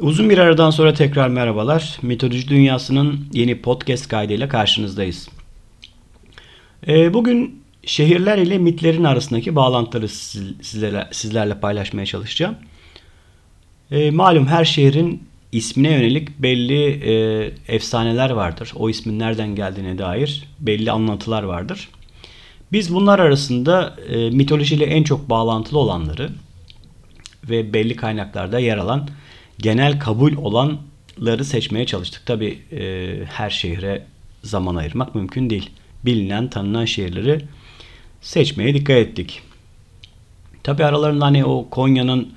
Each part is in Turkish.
Uzun bir aradan sonra tekrar merhabalar. Mitoloji Dünyası'nın yeni podcast kaydıyla karşınızdayız. Ee, bugün şehirler ile mitlerin arasındaki bağlantıları sizlerle, paylaşmaya çalışacağım. Ee, malum her şehrin ismine yönelik belli e, efsaneler vardır. O ismin nereden geldiğine dair belli anlatılar vardır. Biz bunlar arasında e, mitolojiyle en çok bağlantılı olanları ve belli kaynaklarda yer alan genel kabul olanları seçmeye çalıştık. Tabi e, her şehre zaman ayırmak mümkün değil. Bilinen, tanınan şehirleri seçmeye dikkat ettik. Tabi aralarında hani o Konya'nın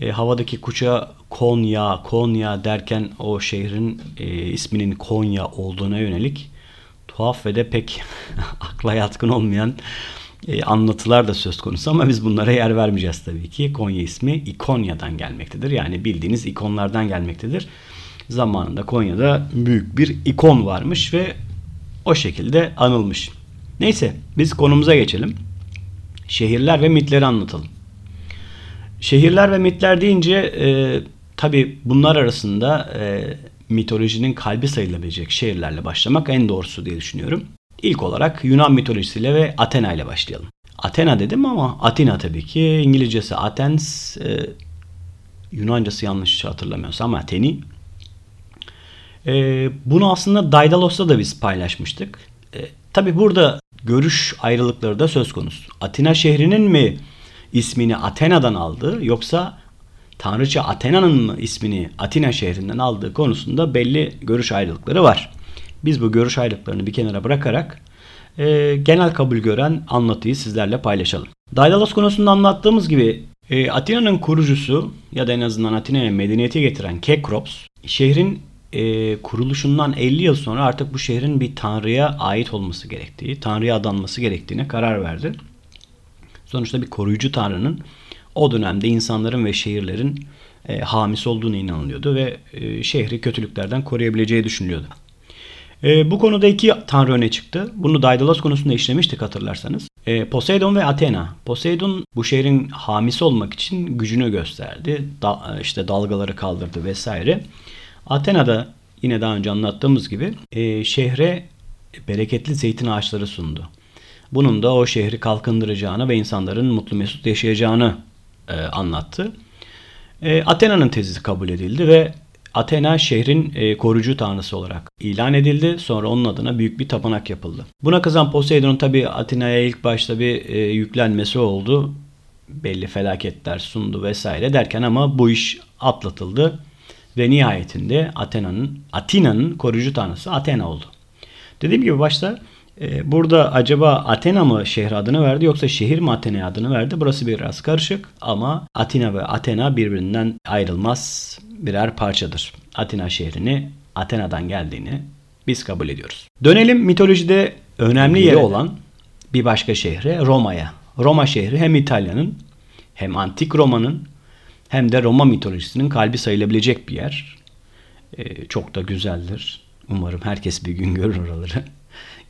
e, havadaki kuşa Konya, Konya derken o şehrin e, isminin Konya olduğuna yönelik tuhaf ve de pek akla yatkın olmayan e, anlatılar da söz konusu ama biz bunlara yer vermeyeceğiz tabii ki. Konya ismi İkonya'dan gelmektedir. Yani bildiğiniz ikonlardan gelmektedir. Zamanında Konya'da büyük bir ikon varmış ve o şekilde anılmış. Neyse biz konumuza geçelim. Şehirler ve mitleri anlatalım. Şehirler ve mitler deyince e, tabi bunlar arasında e, mitolojinin kalbi sayılabilecek şehirlerle başlamak en doğrusu diye düşünüyorum. İlk olarak Yunan mitolojisiyle ve Athena ile başlayalım. Athena dedim ama Atina tabii ki. İngilizcesi Athens, e, Yunancası yanlış hatırlamıyorsam Atheni. E, bunu aslında Daidalos'ta da biz paylaşmıştık. E, tabii burada görüş ayrılıkları da söz konusu. Atina şehrinin mi ismini Athena'dan aldı yoksa Tanrıça Athena'nın mı ismini Atina şehrinden aldığı konusunda belli görüş ayrılıkları var. Biz bu görüş ayrılıklarını bir kenara bırakarak e, genel kabul gören anlatıyı sizlerle paylaşalım. Daidalos konusunda anlattığımız gibi e, Atina'nın kurucusu ya da en azından Atina'ya medeniyeti getiren Kekrops şehrin e, kuruluşundan 50 yıl sonra artık bu şehrin bir tanrıya ait olması gerektiği, tanrıya adanması gerektiğine karar verdi. Sonuçta bir koruyucu tanrının o dönemde insanların ve şehirlerin e, hamisi olduğunu inanılıyordu ve e, şehri kötülüklerden koruyabileceği düşünülüyordu. E, bu konuda iki tanrı öne çıktı. Bunu Daidalos konusunda işlemiştik hatırlarsanız. E, Poseidon ve Athena. Poseidon bu şehrin hamisi olmak için gücünü gösterdi. Da, işte dalgaları kaldırdı vesaire. Athena da yine daha önce anlattığımız gibi e, şehre bereketli zeytin ağaçları sundu. Bunun da o şehri kalkındıracağını ve insanların mutlu mesut yaşayacağını e, anlattı. E, Athena'nın tezi kabul edildi ve Athena şehrin e, koruyucu tanrısı olarak ilan edildi. Sonra onun adına büyük bir tapınak yapıldı. Buna kızan Poseidon tabi Athena'ya ilk başta bir e, yüklenmesi oldu. Belli felaketler sundu vesaire derken ama bu iş atlatıldı. Ve nihayetinde Athena'nın Atina'nın koruyucu tanrısı Athena oldu. Dediğim gibi başta burada acaba Athena mı şehir adını verdi yoksa şehir mi Athena'ya adını verdi? Burası biraz karışık ama Atina ve Athena birbirinden ayrılmaz birer parçadır. Atina şehrini Athena'dan geldiğini biz kabul ediyoruz. Dönelim mitolojide önemli yeri olan bir başka şehre Roma'ya. Roma şehri hem İtalya'nın hem antik Roma'nın hem de Roma mitolojisinin kalbi sayılabilecek bir yer. Ee, çok da güzeldir. Umarım herkes bir gün görür oraları.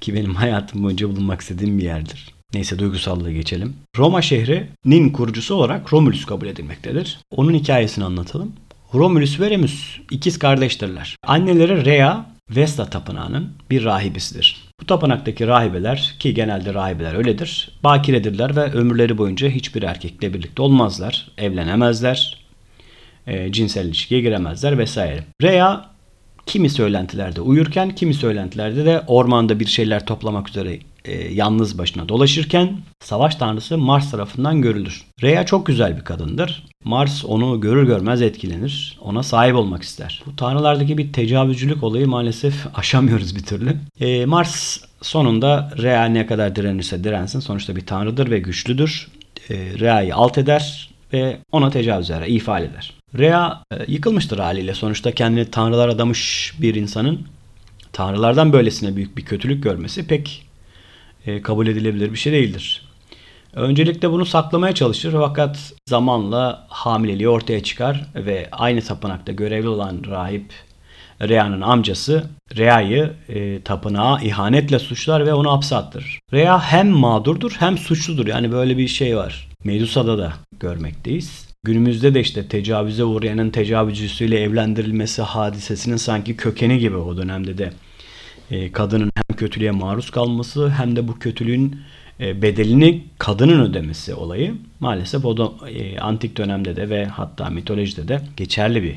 Ki benim hayatım boyunca bulunmak istediğim bir yerdir. Neyse duygusallığı geçelim. Roma şehrinin kurucusu olarak Romulus kabul edilmektedir. Onun hikayesini anlatalım. Romulus ve Remus ikiz kardeştirler. Anneleri Rea Vesta tapınağının bir rahibesidir. Bu tapınaktaki rahibeler ki genelde rahibeler öyledir. Bakiredirler ve ömürleri boyunca hiçbir erkekle birlikte olmazlar, evlenemezler, e, cinsel ilişkiye giremezler vesaire. Rea kimi söylentilerde uyurken kimi söylentilerde de ormanda bir şeyler toplamak üzere e, yalnız başına dolaşırken savaş tanrısı Mars tarafından görülür. Rhea çok güzel bir kadındır. Mars onu görür görmez etkilenir. Ona sahip olmak ister. Bu tanrılardaki bir tecavüzcülük olayı maalesef aşamıyoruz bir türlü. E, Mars sonunda Rhea ne kadar direnirse dirensin sonuçta bir tanrıdır ve güçlüdür. E, Rhea'yı alt eder ve ona tecavüz eder, ifade eder. Rea e, yıkılmıştır haliyle. Sonuçta kendini tanrılar adamış bir insanın tanrılardan böylesine büyük bir kötülük görmesi pek e, kabul edilebilir bir şey değildir. Öncelikle bunu saklamaya çalışır fakat zamanla hamileliği ortaya çıkar ve aynı tapınakta görevli olan rahip Rea'nın amcası Rea'yı e, tapınağa ihanetle suçlar ve onu hapse attırır. Rea hem mağdurdur hem suçludur. Yani böyle bir şey var. Medusa'da da görmekteyiz. günümüzde de işte tecavüze uğrayanın tecavüzcüsüyle evlendirilmesi hadisesinin sanki kökeni gibi o dönemde de e, kadının hem kötülüğe maruz kalması hem de bu kötülüğün e, bedelini kadının ödemesi olayı maalesef o da e, antik dönemde de ve hatta mitolojide de geçerli bir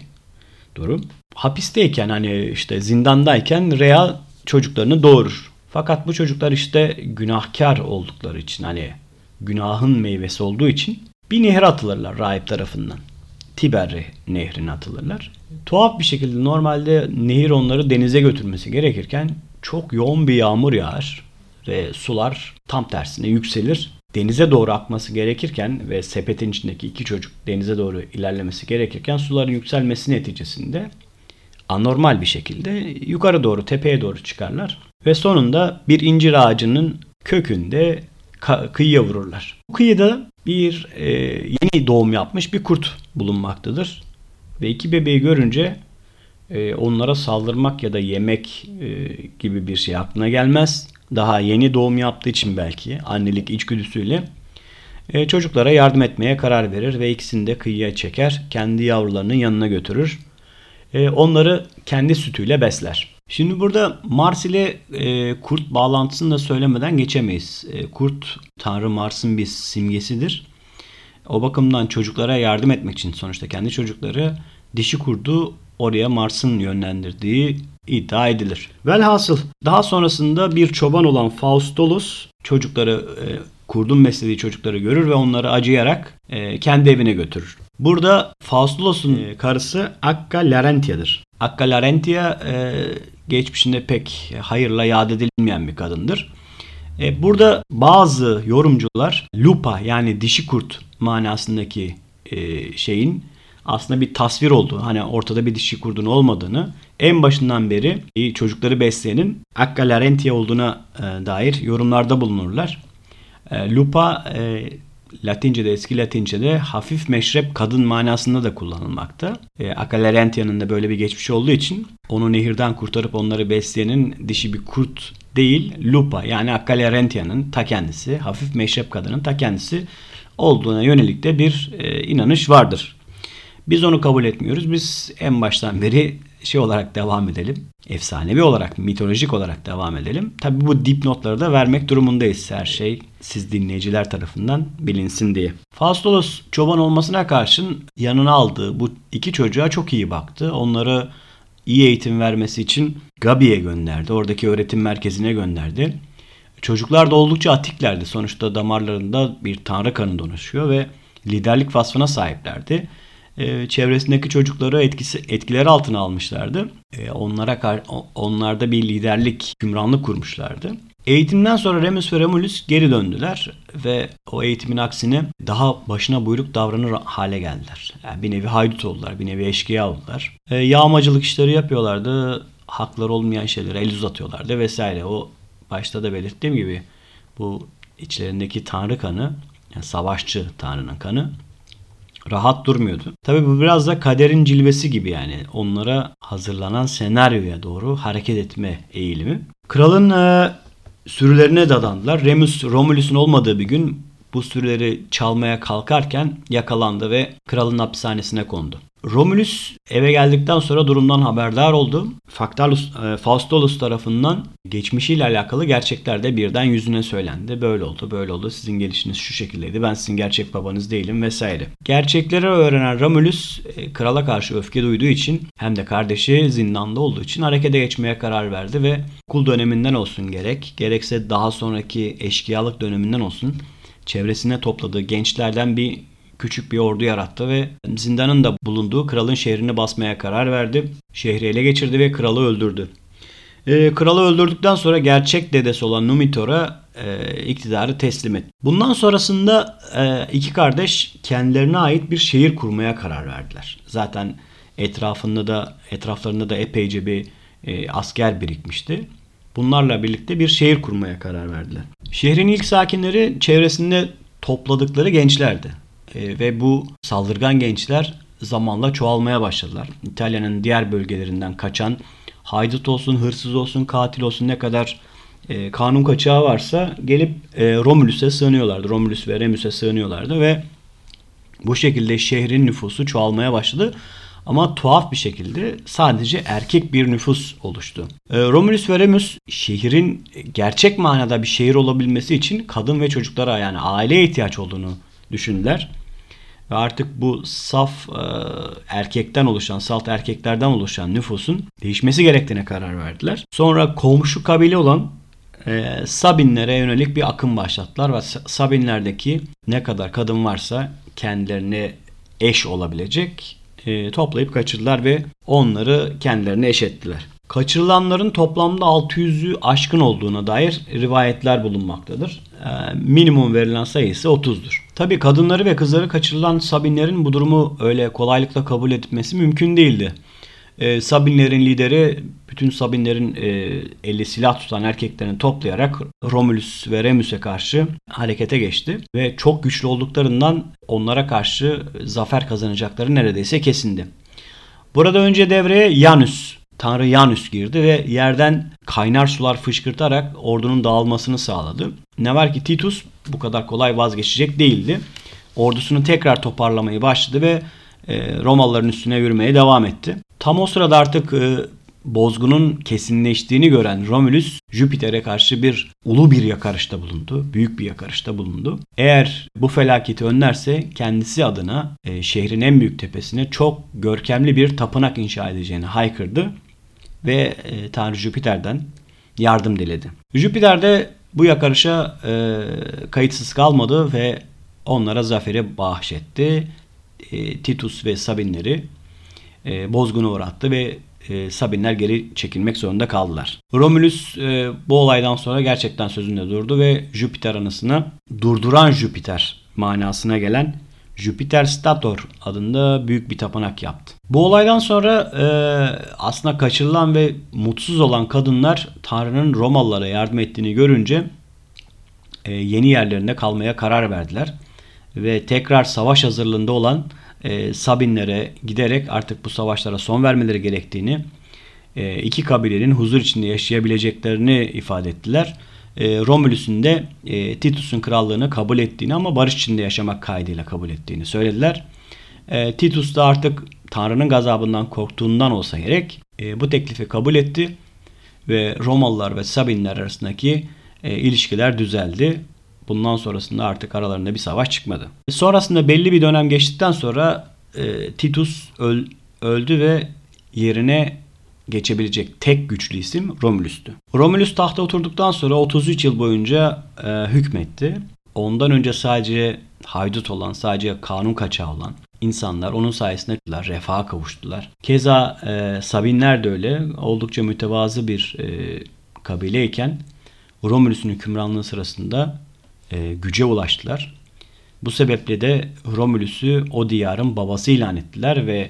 durum. Hapisteyken hani işte zindandayken Rea çocuklarını doğurur. Fakat bu çocuklar işte günahkar oldukları için hani günahın meyvesi olduğu için bir nehre atılırlar rahip tarafından. Tiber nehrine atılırlar. Tuhaf bir şekilde normalde nehir onları denize götürmesi gerekirken çok yoğun bir yağmur yağar ve sular tam tersine yükselir. Denize doğru akması gerekirken ve sepetin içindeki iki çocuk denize doğru ilerlemesi gerekirken suların yükselmesi neticesinde anormal bir şekilde yukarı doğru tepeye doğru çıkarlar ve sonunda bir incir ağacının kökünde kıyıya vururlar. Bu kıyıda bir e, yeni doğum yapmış bir kurt bulunmaktadır. Ve iki bebeği görünce e, onlara saldırmak ya da yemek e, gibi bir şey aklına gelmez. Daha yeni doğum yaptığı için belki annelik içgüdüsüyle e, çocuklara yardım etmeye karar verir ve ikisini de kıyıya çeker. Kendi yavrularının yanına götürür. E, onları kendi sütüyle besler. Şimdi burada Mars ile e, kurt bağlantısını da söylemeden geçemeyiz. E, kurt Tanrı Mars'ın bir simgesidir. O bakımdan çocuklara yardım etmek için sonuçta kendi çocukları dişi kurdu oraya Mars'ın yönlendirdiği iddia edilir. Velhasıl daha sonrasında bir çoban olan Faustulus çocukları e, kurdun beslediği çocukları görür ve onları acıyarak e, kendi evine götürür. Burada Faustulus'un e, karısı Akka Larentia'dır. Akka Larentia e, geçmişinde pek hayırla yad edilmeyen bir kadındır. E, burada bazı yorumcular lupa yani dişi kurt manasındaki e, şeyin aslında bir tasvir olduğu, hani ortada bir dişi kurdun olmadığını en başından beri çocukları besleyenin Akka Larentia olduğuna e, dair yorumlarda bulunurlar. E, lupa e, Latince'de, eski Latince'de hafif meşrep kadın manasında da kullanılmakta. E, Akalarentia'nın da böyle bir geçmiş olduğu için onu nehirden kurtarıp onları besleyenin dişi bir kurt değil, lupa yani Akalarentia'nın ta kendisi, hafif meşrep kadının ta kendisi olduğuna yönelik de bir e, inanış vardır. Biz onu kabul etmiyoruz. Biz en baştan beri şey olarak devam edelim. Efsanevi olarak, mitolojik olarak devam edelim. Tabi bu dipnotları da vermek durumundayız. Her şey siz dinleyiciler tarafından bilinsin diye. Faustulus çoban olmasına karşın yanına aldığı bu iki çocuğa çok iyi baktı. Onları iyi eğitim vermesi için Gabi'ye gönderdi. Oradaki öğretim merkezine gönderdi. Çocuklar da oldukça atiklerdi. Sonuçta damarlarında bir tanrı kanı dolaşıyor ve liderlik vasfına sahiplerdi e, çevresindeki çocukları etkisi etkileri altına almışlardı. E, onlara onlarda bir liderlik, hükümranlık kurmuşlardı. Eğitimden sonra Remus ve Remulus geri döndüler ve o eğitimin aksine daha başına buyruk davranır hale geldiler. Yani bir nevi haydut oldular, bir nevi eşkıya oldular. E, yağmacılık işleri yapıyorlardı, hakları olmayan şeylere el uzatıyorlardı vesaire. O başta da belirttiğim gibi bu içlerindeki tanrı kanı, yani savaşçı tanrının kanı rahat durmuyordu. Tabi bu biraz da kaderin cilvesi gibi yani onlara hazırlanan senaryoya doğru hareket etme eğilimi. Kralın e, sürülerine dadandılar. Remus Romulus'un olmadığı bir gün bu sürüleri çalmaya kalkarken yakalandı ve kralın hapishanesine kondu. Romulus eve geldikten sonra durumdan haberdar oldu. Factalus, e, Faustulus tarafından geçmişiyle alakalı gerçekler de birden yüzüne söylendi. Böyle oldu, böyle oldu. Sizin gelişiniz şu şekildeydi. Ben sizin gerçek babanız değilim vesaire. Gerçekleri öğrenen Romulus e, krala karşı öfke duyduğu için hem de kardeşi zindanda olduğu için harekete geçmeye karar verdi ve okul döneminden olsun gerek, gerekse daha sonraki eşkıyalık döneminden olsun çevresine topladığı gençlerden bir küçük bir ordu yarattı ve zindanın da bulunduğu kralın şehrini basmaya karar verdi. Şehri ele geçirdi ve kralı öldürdü. Ee, kralı öldürdükten sonra gerçek dedesi olan Numitor'a e, iktidarı teslim etti. Bundan sonrasında e, iki kardeş kendilerine ait bir şehir kurmaya karar verdiler. Zaten etrafında da etraflarında da epeyce bir e, asker birikmişti. Bunlarla birlikte bir şehir kurmaya karar verdiler. Şehrin ilk sakinleri çevresinde topladıkları gençlerdi. E, ve bu saldırgan gençler zamanla çoğalmaya başladılar. İtalya'nın diğer bölgelerinden kaçan haydut olsun, hırsız olsun, katil olsun ne kadar e, kanun kaçağı varsa gelip e, Romulus'a sığınıyorlardı. Romulus ve Remus'a sığınıyorlardı ve Bu şekilde şehrin nüfusu çoğalmaya başladı. Ama tuhaf bir şekilde sadece erkek bir nüfus oluştu. Ee, Romulus ve Remus şehrin gerçek manada bir şehir olabilmesi için kadın ve çocuklara yani aileye ihtiyaç olduğunu düşündüler. Ve artık bu saf e, erkekten oluşan, salt erkeklerden oluşan nüfusun değişmesi gerektiğine karar verdiler. Sonra komşu kabile olan e, Sabinlere yönelik bir akım başlattılar ve Sabinlerdeki ne kadar kadın varsa kendilerine eş olabilecek e, toplayıp kaçırdılar ve onları kendilerine eş ettiler. Kaçırılanların toplamda 600'ü aşkın olduğuna dair rivayetler bulunmaktadır. E, minimum verilen sayısı 30'dur. Tabi kadınları ve kızları kaçırılan Sabinlerin bu durumu öyle kolaylıkla kabul etmesi mümkün değildi. E, Sabinlerin lideri bütün Sabinlerin e, eli silah tutan erkeklerini toplayarak Romulus ve Remus'e karşı harekete geçti. Ve çok güçlü olduklarından onlara karşı zafer kazanacakları neredeyse kesindi. Burada önce devreye Yanus, Tanrı Yanus girdi ve yerden kaynar sular fışkırtarak ordunun dağılmasını sağladı. Ne var ki Titus bu kadar kolay vazgeçecek değildi. Ordusunu tekrar toparlamayı başladı ve e, Romalıların üstüne yürümeye devam etti. Tam o sırada artık e, bozgunun kesinleştiğini gören Romulus Jüpiter'e karşı bir ulu bir yakarışta bulundu. Büyük bir yakarışta bulundu. Eğer bu felaketi önlerse kendisi adına e, şehrin en büyük tepesine çok görkemli bir tapınak inşa edeceğini haykırdı ve e, Tanrı Jüpiter'den yardım diledi. Jüpiter de bu yakarışa e, kayıtsız kalmadı ve onlara zaferi bahşetti. E, Titus ve Sabinleri e, bozguna uğrattı ve e, Sabinler geri çekilmek zorunda kaldılar. Romulus e, bu olaydan sonra gerçekten sözünde durdu ve Jüpiter anısını durduran Jüpiter manasına gelen Jüpiter Stator adında büyük bir tapınak yaptı. Bu olaydan sonra e, aslında kaçırılan ve mutsuz olan kadınlar Tanrı'nın Romalılara yardım ettiğini görünce e, yeni yerlerinde kalmaya karar verdiler. Ve tekrar savaş hazırlığında olan e, Sabinlere giderek artık bu savaşlara son vermeleri gerektiğini, e, iki kabilenin huzur içinde yaşayabileceklerini ifade ettiler. E, Romulus'un da e, Titus'un krallığını kabul ettiğini ama barış içinde yaşamak kaydıyla kabul ettiğini söylediler. E, Titus da artık Tanrı'nın gazabından korktuğundan olsa gerek e, bu teklifi kabul etti ve Romalılar ve Sabinler arasındaki e, ilişkiler düzeldi. Bundan sonrasında artık aralarında bir savaş çıkmadı. Sonrasında belli bir dönem geçtikten sonra e, Titus öl, öldü ve yerine geçebilecek tek güçlü isim Romulus'tu. Romulus tahta oturduktan sonra 33 yıl boyunca e, hükmetti. Ondan önce sadece haydut olan, sadece kanun kaçağı olan insanlar onun sayesinde refaha kavuştular. Keza e, Sabinler de öyle oldukça mütevazı bir e, kabileyken Romulus'un hükümranlığı sırasında e, güce ulaştılar. Bu sebeple de Romulus'u o diyarın babası ilan ettiler ve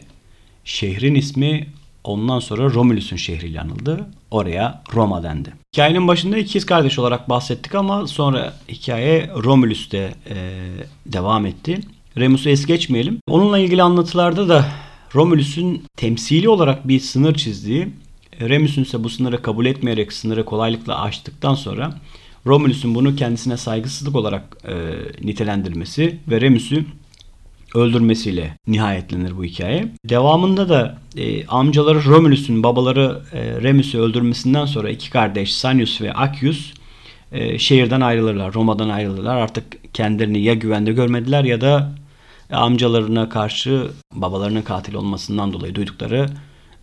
şehrin ismi ondan sonra Romulus'un şehri anıldı. Oraya Roma dendi. Hikayenin başında ikiz kardeş olarak bahsettik ama sonra hikaye Romulus'te e, devam etti. Remus'u es geçmeyelim. Onunla ilgili anlatılarda da Romulus'un temsili olarak bir sınır çizdiği, Remus'un ise bu sınırı kabul etmeyerek sınırı kolaylıkla aştıktan sonra Romulus'un bunu kendisine saygısızlık olarak e, nitelendirmesi ve Remus'u öldürmesiyle nihayetlenir bu hikaye. Devamında da e, amcaları Romulus'un babaları e, Remus'u öldürmesinden sonra iki kardeş Sanius ve Accius e, şehirden ayrılırlar, Roma'dan ayrılırlar. Artık kendilerini ya güvende görmediler ya da amcalarına karşı babalarının katil olmasından dolayı duydukları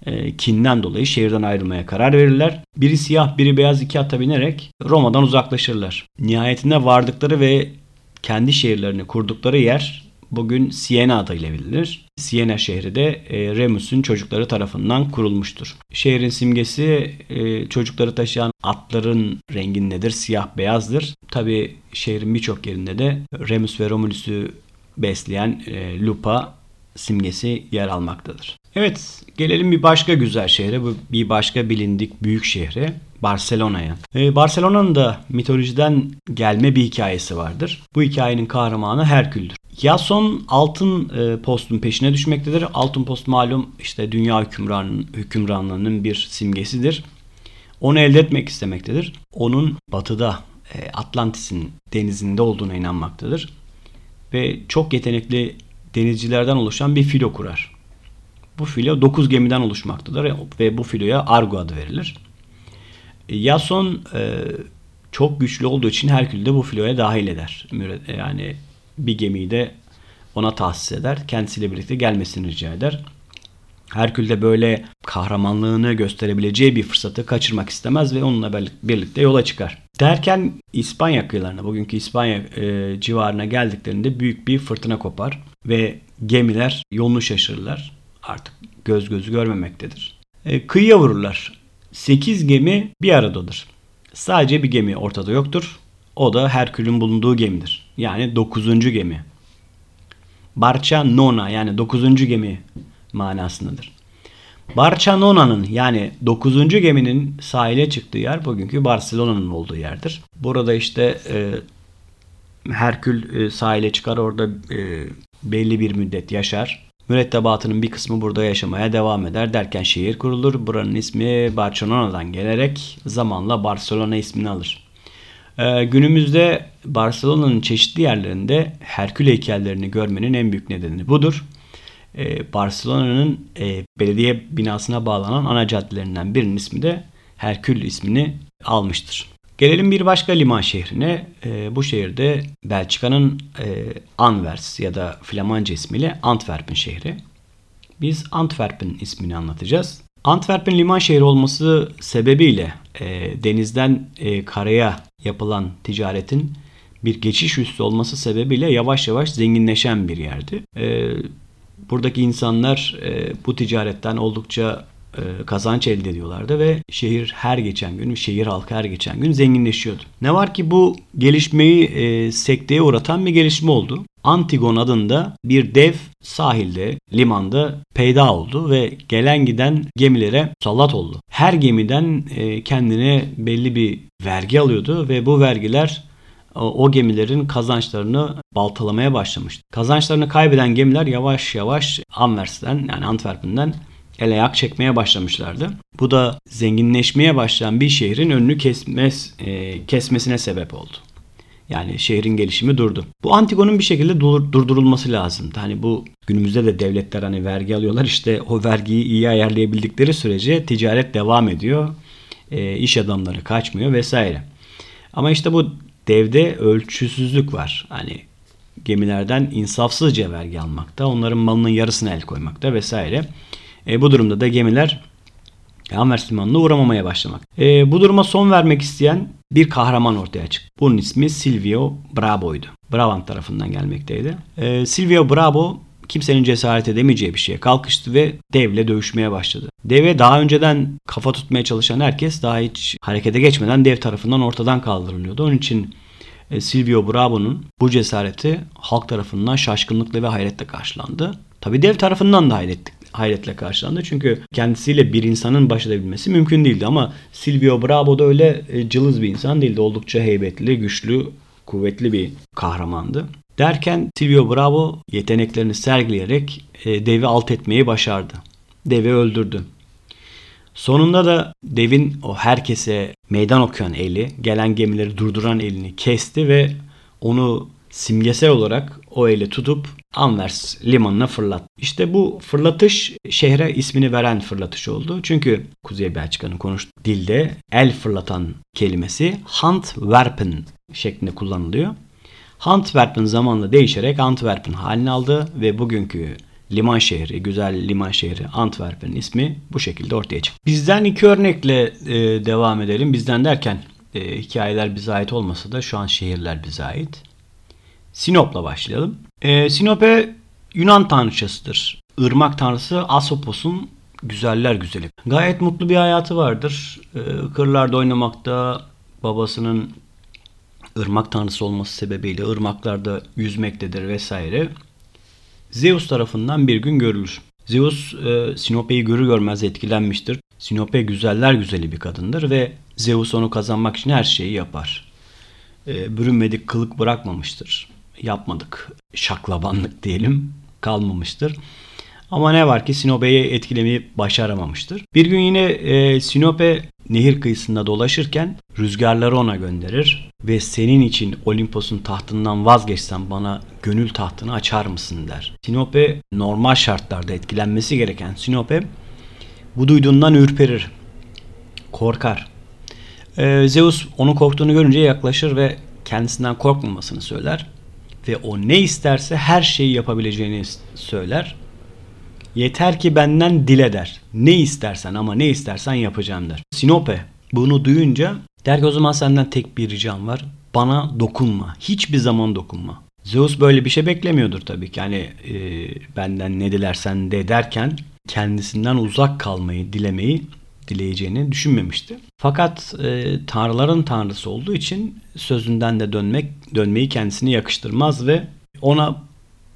e, kinden dolayı şehirden ayrılmaya karar verirler. Biri siyah biri beyaz iki ata binerek Roma'dan uzaklaşırlar. Nihayetinde vardıkları ve kendi şehirlerini kurdukları yer bugün Siena adıyla bilinir. Siena şehri de e, Remus'un çocukları tarafından kurulmuştur. Şehrin simgesi e, çocukları taşıyan atların rengindedir. Siyah beyazdır. Tabi şehrin birçok yerinde de Remus ve Romulus'u besleyen lupa simgesi yer almaktadır. Evet gelelim bir başka güzel şehre, bir başka bilindik büyük şehre. Barcelona'ya. Ee, Barcelona'nın da mitolojiden gelme bir hikayesi vardır. Bu hikayenin kahramanı Herkül'dür. Yason altın e, postun peşine düşmektedir. Altın post malum işte dünya hükümran, hükümranlığının bir simgesidir. Onu elde etmek istemektedir. Onun batıda e, Atlantis'in denizinde olduğuna inanmaktadır. Ve çok yetenekli denizcilerden oluşan bir filo kurar. Bu filo 9 gemiden oluşmaktadır ve bu filoya Argo adı verilir. Yason e, çok güçlü olduğu için Herkül de bu filoya dahil eder. Yani bir gemiyi de ona tahsis eder. Kendisiyle birlikte gelmesini rica eder. Herkül de böyle kahramanlığını gösterebileceği bir fırsatı kaçırmak istemez ve onunla birlikte yola çıkar. Derken İspanya kıyılarına, bugünkü İspanya e, civarına geldiklerinde büyük bir fırtına kopar ve gemiler yolunu şaşırırlar. Artık göz gözü görmemektedir. E, kıyıya vururlar. 8 gemi bir aradadır. Sadece bir gemi ortada yoktur. O da Herkül'ün bulunduğu gemidir. Yani 9. gemi. Barça Nona yani 9. gemi manasındadır. Barcelona'nın yani 9. geminin sahile çıktığı yer bugünkü Barcelona'nın olduğu yerdir. Burada işte e, Herkül e, sahile çıkar orada e, belli bir müddet yaşar. Mürettebatının bir kısmı burada yaşamaya devam eder derken şehir kurulur. Buranın ismi Barcelona'dan gelerek zamanla Barcelona ismini alır. Ee, günümüzde Barcelona'nın çeşitli yerlerinde Herkül heykellerini görmenin en büyük nedeni budur. Ee, Barcelona'nın e, belediye binasına bağlanan ana caddelerinden birinin ismi de Herkül ismini almıştır. Gelelim bir başka liman şehrine. E, bu şehirde Belçika'nın e, Anvers ya da Flamanca ismiyle Antwerpen şehri. Biz Antwerpen ismini anlatacağız. Antwerpen liman şehri olması sebebiyle e, denizden e, karaya yapılan ticaretin bir geçiş üssü olması sebebiyle yavaş yavaş zenginleşen bir yerdi. E, buradaki insanlar bu ticaretten oldukça kazanç elde ediyorlardı ve şehir her geçen gün, şehir halkı her geçen gün zenginleşiyordu. Ne var ki bu gelişmeyi e, sekteye uğratan bir gelişme oldu. Antigon adında bir dev sahilde, limanda peyda oldu ve gelen giden gemilere sallat oldu. Her gemiden e, kendine belli bir vergi alıyordu ve bu vergiler o gemilerin kazançlarını baltalamaya başlamıştı. Kazançlarını kaybeden gemiler yavaş yavaş Anvers'ten yani Antwerpen'den el ayak çekmeye başlamışlardı. Bu da zenginleşmeye başlayan bir şehrin önünü kesmez, e, kesmesine sebep oldu. Yani şehrin gelişimi durdu. Bu Antigon'un bir şekilde dur, durdurulması lazımdı. Hani bu günümüzde de devletler hani vergi alıyorlar. İşte o vergiyi iyi ayarlayabildikleri sürece ticaret devam ediyor. E, iş adamları kaçmıyor vesaire. Ama işte bu devde ölçüsüzlük var. Hani gemilerden insafsızca vergi almakta, onların malının yarısını el koymakta vesaire. E, bu durumda da gemiler Anvers limanına uğramamaya başlamak. E, bu duruma son vermek isteyen bir kahraman ortaya çıktı. Bunun ismi Silvio Brabo'ydu. Brabant tarafından gelmekteydi. E, Silvio Brabo kimsenin cesaret edemeyeceği bir şeye kalkıştı ve devle dövüşmeye başladı. Deve daha önceden kafa tutmaya çalışan herkes daha hiç harekete geçmeden dev tarafından ortadan kaldırılıyordu. Onun için e, Silvio Brabo'nun bu cesareti halk tarafından şaşkınlıkla ve hayretle karşılandı. Tabi dev tarafından da hayret, hayretle karşılandı. Çünkü kendisiyle bir insanın baş edebilmesi mümkün değildi ama Silvio Bravo da öyle e, cılız bir insan değildi. Oldukça heybetli, güçlü, kuvvetli bir kahramandı. Derken Silvio Bravo yeteneklerini sergileyerek e, devi alt etmeyi başardı. Devi öldürdü. Sonunda da devin o herkese meydan okuyan eli, gelen gemileri durduran elini kesti ve onu simgesel olarak o eli tutup Anvers limanına fırlat. İşte bu fırlatış şehre ismini veren fırlatış oldu. Çünkü Kuzey Belçika'nın konuştuğu dilde el fırlatan kelimesi Handwerpen şeklinde kullanılıyor. Antwerpen zamanla değişerek Antwerpen halini aldı ve bugünkü liman şehri, güzel liman şehri Antwerpen ismi bu şekilde ortaya çıktı. Bizden iki örnekle e, devam edelim. Bizden derken e, hikayeler bize ait olmasa da şu an şehirler bize ait. Sinop'la başlayalım. E, Sinope Yunan tanrıçasıdır. Irmak tanrısı Asopos'un güzeller güzeli. Gayet mutlu bir hayatı vardır. E, kırlarda oynamakta, babasının ırmak tanrısı olması sebebiyle ırmaklarda yüzmektedir vesaire. Zeus tarafından bir gün görülür. Zeus e, Sinope'yi görür görmez etkilenmiştir. Sinope güzeller güzeli bir kadındır ve Zeus onu kazanmak için her şeyi yapar. E, bürünmedik kılık bırakmamıştır. Yapmadık şaklabanlık diyelim kalmamıştır. Ama ne var ki Sinope'yi etkilemeyi başaramamıştır. Bir gün yine e, Sinope nehir kıyısında dolaşırken rüzgarları ona gönderir ve senin için Olimpos'un tahtından vazgeçsem bana gönül tahtını açar mısın der. Sinope normal şartlarda etkilenmesi gereken Sinope bu duyduğundan ürperir, korkar. Ee, Zeus onu korktuğunu görünce yaklaşır ve kendisinden korkmamasını söyler ve o ne isterse her şeyi yapabileceğini söyler. Yeter ki benden dile der. Ne istersen ama ne istersen yapacağım der. Sinope bunu duyunca der ki o zaman senden tek bir ricam var. Bana dokunma. Hiçbir zaman dokunma. Zeus böyle bir şey beklemiyordur tabii ki. Yani e, benden ne dilersen de derken kendisinden uzak kalmayı, dilemeyi dileyeceğini düşünmemişti. Fakat e, tanrıların tanrısı olduğu için sözünden de dönmek dönmeyi kendisine yakıştırmaz ve ona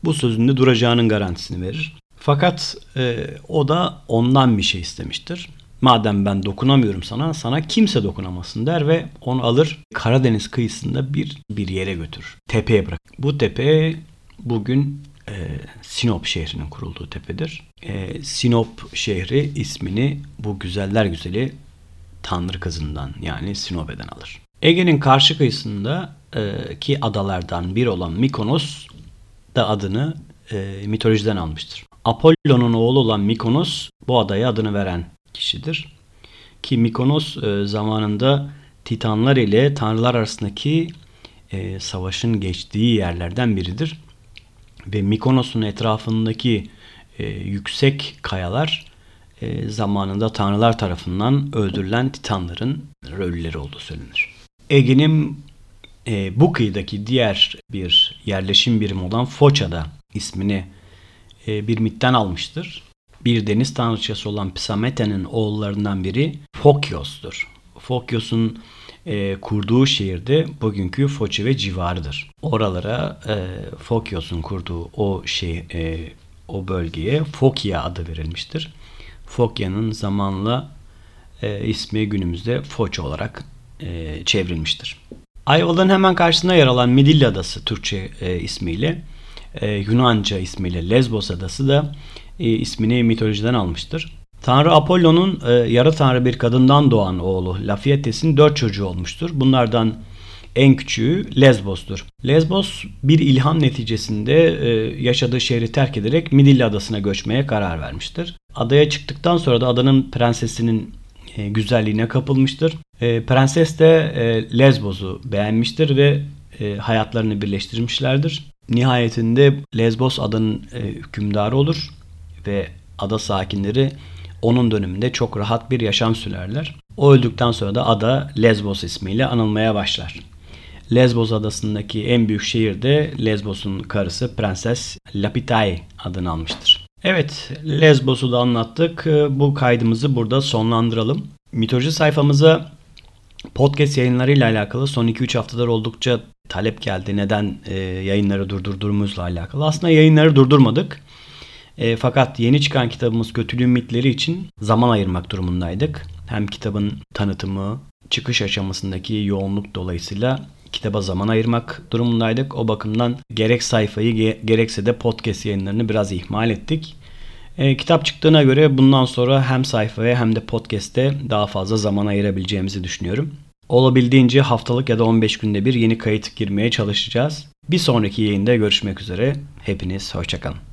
bu sözünde duracağının garantisini verir. Fakat e, o da ondan bir şey istemiştir. Madem ben dokunamıyorum sana, sana kimse dokunamasın der ve onu alır Karadeniz kıyısında bir bir yere götür. Tepeye bırak. Bu tepe bugün e, Sinop şehrinin kurulduğu tepedir. E, Sinop şehri ismini bu güzeller güzeli Tanrı kızından yani Sinope'den alır. Ege'nin karşı kıyısında e, ki adalardan bir olan Mikonos da adını e, mitolojiden almıştır. Apollon'un oğlu olan Mikonos bu adaya adını veren kişidir. Ki Mikonos e, zamanında Titanlar ile Tanrılar arasındaki e, savaşın geçtiği yerlerden biridir. Ve Mikonos'un etrafındaki e, yüksek kayalar e, zamanında Tanrılar tarafından öldürülen Titanların ölüleri olduğu söylenir. Ege'nin e, bu kıyıdaki diğer bir yerleşim birimi olan Foça'da ismini e, bir mitten almıştır. Bir deniz tanrıçası olan Psamete'nin oğullarından biri Fokios'tur. Fokios'un e, kurduğu şehirde bugünkü Foça ve civarıdır. Oralara e, Fokios'un kurduğu o şey e, o bölgeye Fokia adı verilmiştir. Fokya'nın zamanla e, ismi günümüzde Foça olarak e, çevrilmiştir. Ayvalık'ın hemen karşısında yer alan Midilli Adası Türkçe e, ismiyle e, Yunanca ismiyle Lesbos Adası da e, ismini mitolojiden almıştır. Tanrı Apollon'un e, yarı tanrı bir kadından doğan oğlu Lafietes'in dört çocuğu olmuştur. Bunlardan en küçüğü Lesbos'tur. Lesbos bir ilham neticesinde e, yaşadığı şehri terk ederek Midilli adasına göçmeye karar vermiştir. Adaya çıktıktan sonra da adanın prensesinin e, güzelliğine kapılmıştır. E, prenses de e, Lesbos'u beğenmiştir ve e, hayatlarını birleştirmişlerdir. Nihayetinde Lesbos adanın e, hükümdarı olur ve ada sakinleri onun döneminde çok rahat bir yaşam sürerler. O öldükten sonra da ada Lesbos ismiyle anılmaya başlar. Lesbos adasındaki en büyük şehir de Lesbos'un karısı Prenses Lapitai adını almıştır. Evet, Lesbos'u da anlattık. Bu kaydımızı burada sonlandıralım. Mitoloji sayfamıza podcast yayınlarıyla alakalı son 2-3 haftadır oldukça talep geldi. Neden e, yayınları durdurduğumuzla alakalı. Aslında yayınları durdurmadık. E, fakat yeni çıkan kitabımız Kötülüğün Mitleri için zaman ayırmak durumundaydık. Hem kitabın tanıtımı, çıkış aşamasındaki yoğunluk dolayısıyla kitaba zaman ayırmak durumundaydık. O bakımdan gerek sayfayı gerekse de podcast yayınlarını biraz ihmal ettik. E, kitap çıktığına göre bundan sonra hem sayfaya hem de podcast'te daha fazla zaman ayırabileceğimizi düşünüyorum. Olabildiğince haftalık ya da 15 günde bir yeni kayıt girmeye çalışacağız. Bir sonraki yayında görüşmek üzere. Hepiniz hoşçakalın.